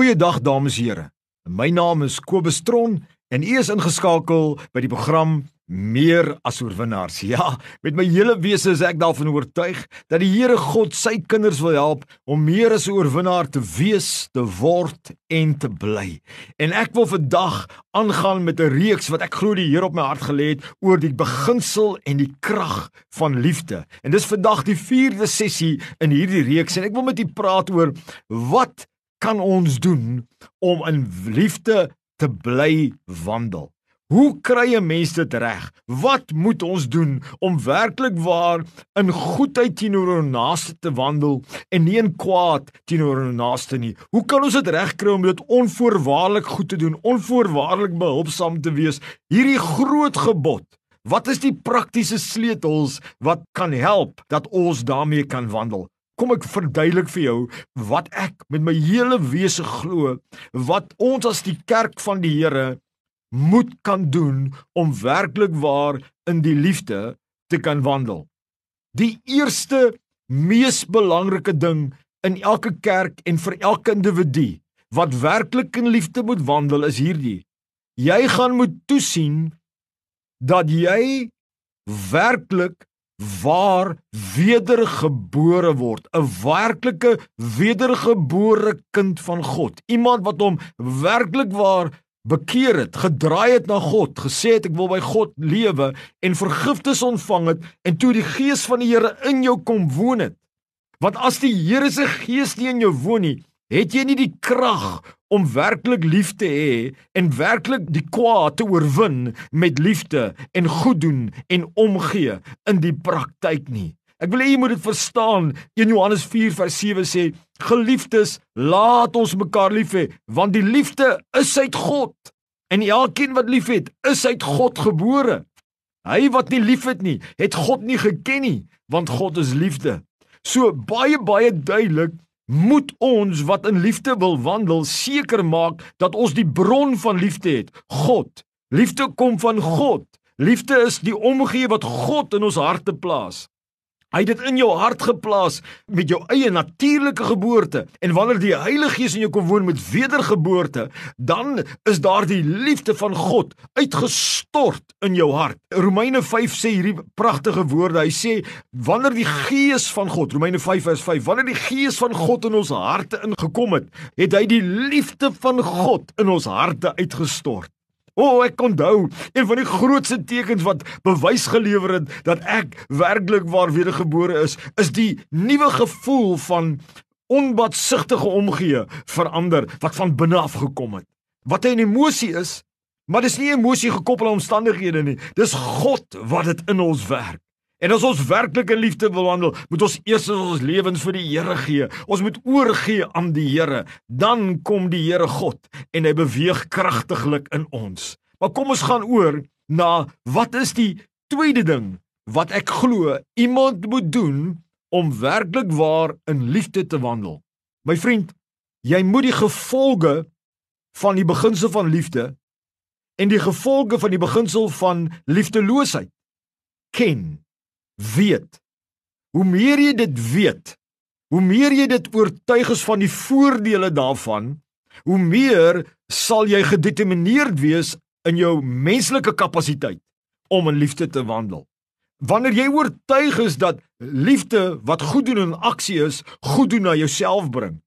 Goeiedag dames en here. My naam is Kobus Tron en u is ingeskakel by die program Meer as oorwinnaars. Ja, met my hele wese is ek daarvan oortuig dat die Here God sy kinders wil help om meer as 'n oorwinnaar te wees, te word en te bly. En ek wil vandag aangaan met 'n reeks wat ek glo die Here op my hart gelê het oor die beginsel en die krag van liefde. En dis vandag die 4de sessie in hierdie reeks en ek wil met u praat oor wat kan ons doen om in liefde te bly wandel? Hoe kry 'n mens dit reg? Wat moet ons doen om werklik waar in goedheid teenoor ons naaste te wandel en nie in kwaad teenoor ons naaste nie? Hoe kan ons dit regkry om dit onvoorwaardelik goed te doen, onvoorwaardelik behulpsaam te wees? Hierdie groot gebod. Wat is die praktiese sleutels wat kan help dat ons daarmee kan wandel? Kom ek verduidelik vir jou wat ek met my hele wese glo, wat ons as die kerk van die Here moet kan doen om werklik waar in die liefde te kan wandel. Die eerste mees belangrike ding in elke kerk en vir elke individu wat werklik in liefde moet wandel is hierdie. Jy gaan moet toesien dat jy werklik waar wedergebore word, 'n werklike wedergebore kind van God. Iemand wat hom werklik waar bekeer het, gedraai het na God, gesê het ek wil by God lewe en vergifnis ontvang het en toe die gees van die Here in jou kom woon het. Want as die Here se gees nie in jou woon nie, het jy nie die krag om werklik lief te hê en werklik die kwaad te oorwin met liefde en goed doen en omgee in die praktyk nie. Ek wil hê jy moet dit verstaan. 1 Johannes 4 vers 7 sê: Geliefdes, laat ons mekaar lief hê, want die liefde is uit God. En elkeen wat liefhet, is uit God gebore. Hy wat nie liefhet nie, het God nie geken nie, want God is liefde. So baie baie duidelik moet ons wat in liefde wil wandel seker maak dat ons die bron van liefde het, God. Liefde kom van God. Liefde is die omgee wat God in ons harte plaas. Hy het dit in jou hart geplaas met jou eie natuurlike geboorte. En wanneer die Heilige Gees in jou kom woon met wedergeboorte, dan is daar die liefde van God uitgestort in jou hart. Romeine 5 sê hierdie pragtige woorde. Hy sê wanneer die Gees van God, Romeine 5 vers 5, wanneer die Gees van God in ons harte ingekom het, het hy die liefde van God in ons harte uitgestort. O, oh, ek onthou een van die grootste tekens wat bewys gelewer het dat ek werklik waar wedergebore is, is die nuwe gevoel van onbatsigtige omgee verander wat van binne af gekom het. Wat 'n emosie is, maar dis nie 'n emosie gekoppel aan omstandighede nie. Dis God wat dit in ons werk. En as ons werklik in liefde wil wandel, moet ons eers ons lewens vir die Here gee. Ons moet oorgee aan die Here. Dan kom die Here God en hy beweeg kragtiglik in ons. Maar kom ons gaan oor na wat is die tweede ding wat ek glo iemand moet doen om werklik waar in liefde te wandel. My vriend, jy moet die gevolge van die beginsel van liefde en die gevolge van die beginsel van liefdeloosheid ken weet. Hoe meer jy dit weet, hoe meer jy dit oortuig is van die voordele daarvan, hoe meer sal jy gedetermineerd wees in jou menslike kapasiteit om in liefde te wandel. Wanneer jy oortuig is dat liefde wat goed doen in aksie is, goed doen na jouself bring,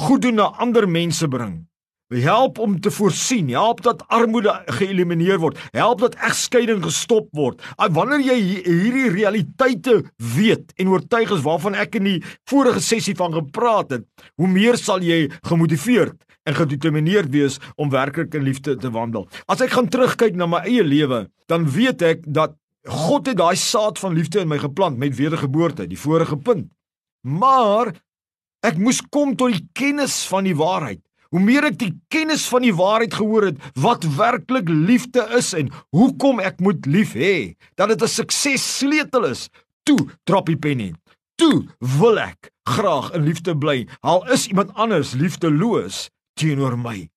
goed doen na ander mense bring, help om te voorsien, help dat armoede geëlimineer word, help dat egskeiding gestop word. Wanneer jy hierdie realiteite weet en oortuig is waarvan ek in die vorige sessie van gepraat het, hoe meer sal jy gemotiveerd en gedetermineerd wees om werklik in liefde te wandel. As ek gaan terugkyk na my eie lewe, dan weet ek dat God het daai saad van liefde in my geplant met wedergeboorte, die vorige punt. Maar ek moes kom tot die kennis van die waarheid. Hoe meer ek die kennis van die waarheid gehoor het wat werklik liefde is en hoekom ek moet lief hê, dat dit 'n sukses sleutel is. Toe drop die pen in. Toe wil ek graag in liefde bly. Al is iemand anders liefdeloos teenoor my.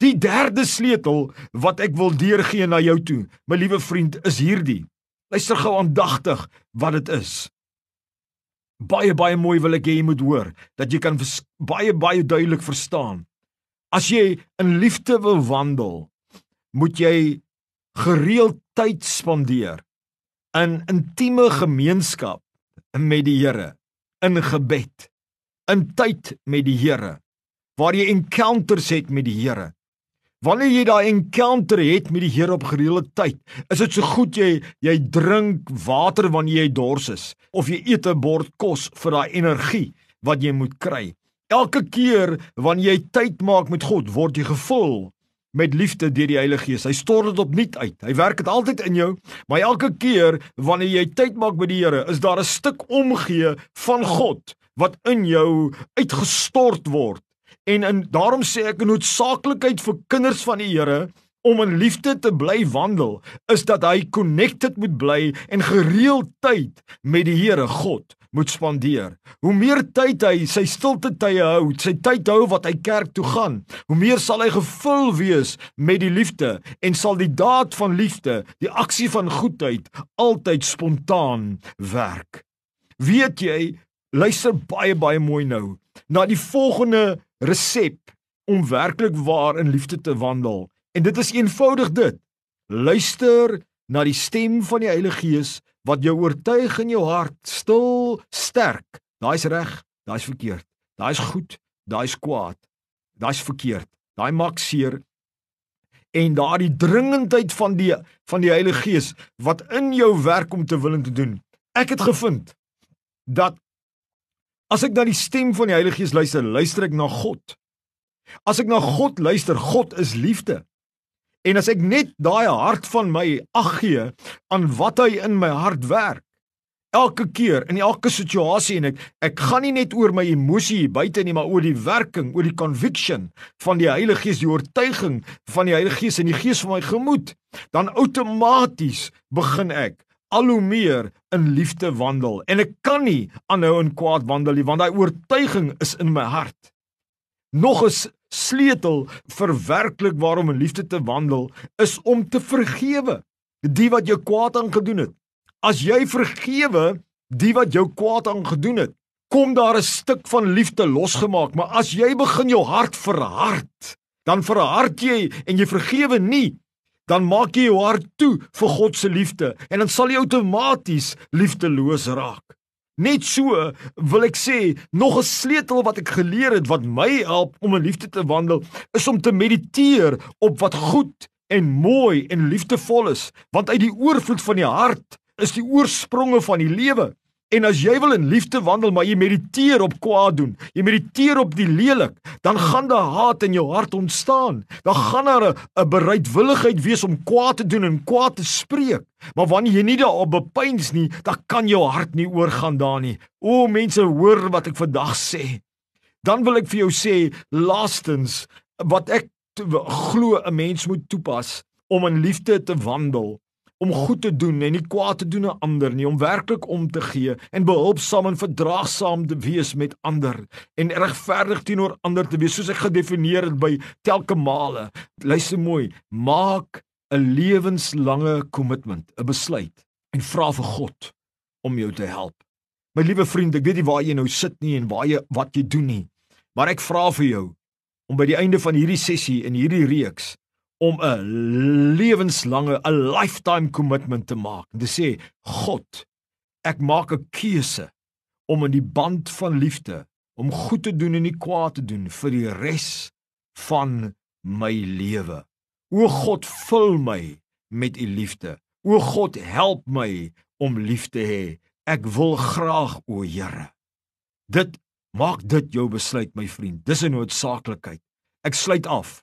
Die derde sleutel wat ek wil deurgee na jou toe, my liewe vriend, is hierdie. Luister gou aandagtig wat dit is. Baie baie mooi wil ek hê jy moet hoor dat jy kan baie baie duidelik verstaan As jy in liefde wil wandel, moet jy gereeld tyd spandeer in intieme gemeenskap met die Here, in gebed, in tyd met die Here, waar jy encounters het met die Here. Wanneer jy daai encounter het met die Here op gereelde tyd, is dit so goed jy jy drink water wanneer jy dors is of jy eet 'n bord kos vir daai energie wat jy moet kry. Elke keer wanneer jy tyd maak met God, word jy gevul met liefde deur die Heilige Gees. Hy stort dit opnuut uit. Hy werk dit altyd in jou, maar elke keer wanneer jy tyd maak met die Here, is daar 'n stuk omgee van God wat in jou uitgestort word. En in daarom sê ek 'n noodsaaklikheid vir kinders van die Here om in liefde te bly wandel, is dat hy connected moet bly en gereeld tyd met die Here God moet spandeer. Hoe meer tyd hy sy stilte tye hou, sy tyd hou wat hy kerk toe gaan, hoe meer sal hy gevul wees met die liefde en sal die daad van liefde, die aksie van goedheid altyd spontaan werk. Weet jy, luister baie baie mooi nou na die volgende resep om werklik waar in liefde te wandel. En dit is eenvoudig dit. Luister na die stem van die Heilige Gees wat jou oortuig in jou hart stil sterk. Daai's reg, daai's verkeerd. Daai's goed, daai's kwaad. Daai's verkeerd. Daai maak seer. En daardie dringendheid van die van die Heilige Gees wat in jou werk om te wil en te doen. Ek het gevind dat as ek na die stem van die Heilige Gees luister, luister ek na God. As ek na God luister, God is liefde. En as ek net daai hart van my ag gee aan wat hy in my hart werk elke keer in elke situasie en ek ek gaan nie net oor my emosie buite nie maar oor die werking oor die conviction van die Heilige Gees die oortuiging van die Heilige Gees in die gees van my gemoed dan outomaties begin ek al hoe meer in liefde wandel. En ek kan nie aanhou in kwaad wandel nie want daai oortuiging is in my hart. Nog 'n sleutel vir werklik waarom in liefde te wandel is om te vergewe die wat jou kwaad aangedoen het. As jy vergewe die wat jou kwaad aangedoen het, kom daar 'n stuk van liefde losgemaak, maar as jy begin jou hart verhard, dan verhard jy en jy vergewe nie, dan maak jy jou hart toe vir God se liefde en dan sal jy outomaties liefdeloos raak. Net so wil ek sê, nog 'n sleutel wat ek geleer het wat my help om in liefde te wandel, is om te mediteer op wat goed en mooi en liefdevol is, want uit die oorvloed van die hart is die oorspronge van die lewe. En as jy wil in liefde wandel, maar jy mediteer op kwaad doen, jy mediteer op die lelik, dan gaan daar haat in jou hart ontstaan. Dan gaan daar 'n bereidwilligheid wees om kwaad te doen en kwaad te spreek. Maar wanneer jy nie daarop bepeins nie, dan kan jou hart nie oorgaan daar nie. O mense, hoor wat ek vandag sê. Dan wil ek vir jou sê, laastens, wat ek glo 'n mens moet toepas om in liefde te wandel om goed te doen en nie kwaad te doen aan ander nie, om werklik om te gee en behulpsaam en verdraagsaam te wees met ander en regverdig teenoor ander te wees soos ek gedefinieer het by telke male. Luister mooi, maak 'n lewenslange kommitment, 'n besluit en vra vir God om jou te help. My liewe vriend, ek weet nie waar jy nou sit nie en waar jy wat jy doen nie, maar ek vra vir jou om by die einde van hierdie sessie in hierdie reeks om 'n lewenslange 'n lifetime commitment te maak. En te sê God ek maak 'n keuse om in die band van liefde om goed te doen en nie kwaad te doen vir die res van my lewe. O God vul my met u liefde. O God help my om lief te hê. Ek wil graag o Here. Dit maak dit jou besluit my vriend. Dis 'n noodsaaklikheid. Ek sluit af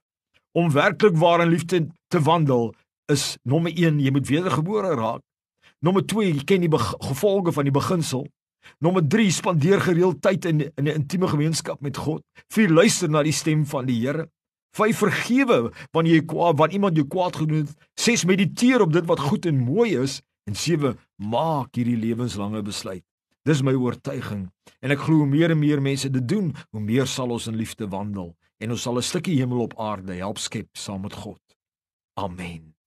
om werklik waar in liefde te wandel is nommer 1 jy moet wedergebore raak. Nommer 2 jy ken die gevolge van die beginsel. Nommer 3 spandeer gereeld tyd in in 'n intieme gemeenskap met God. 4 luister na die stem van die Here. 5 vergewe wanneer jy kwaad wanneer iemand jou kwaad gedoen het. 6 mediteer op dit wat goed en mooi is en 7 maak hierdie lewenslange besluit. Dis my oortuiging en ek glo hoe meer en meer mense dit doen, hoe meer sal ons in liefde wandel en ons sal 'n stukkie hemel op aarde help skep saam met God. Amen.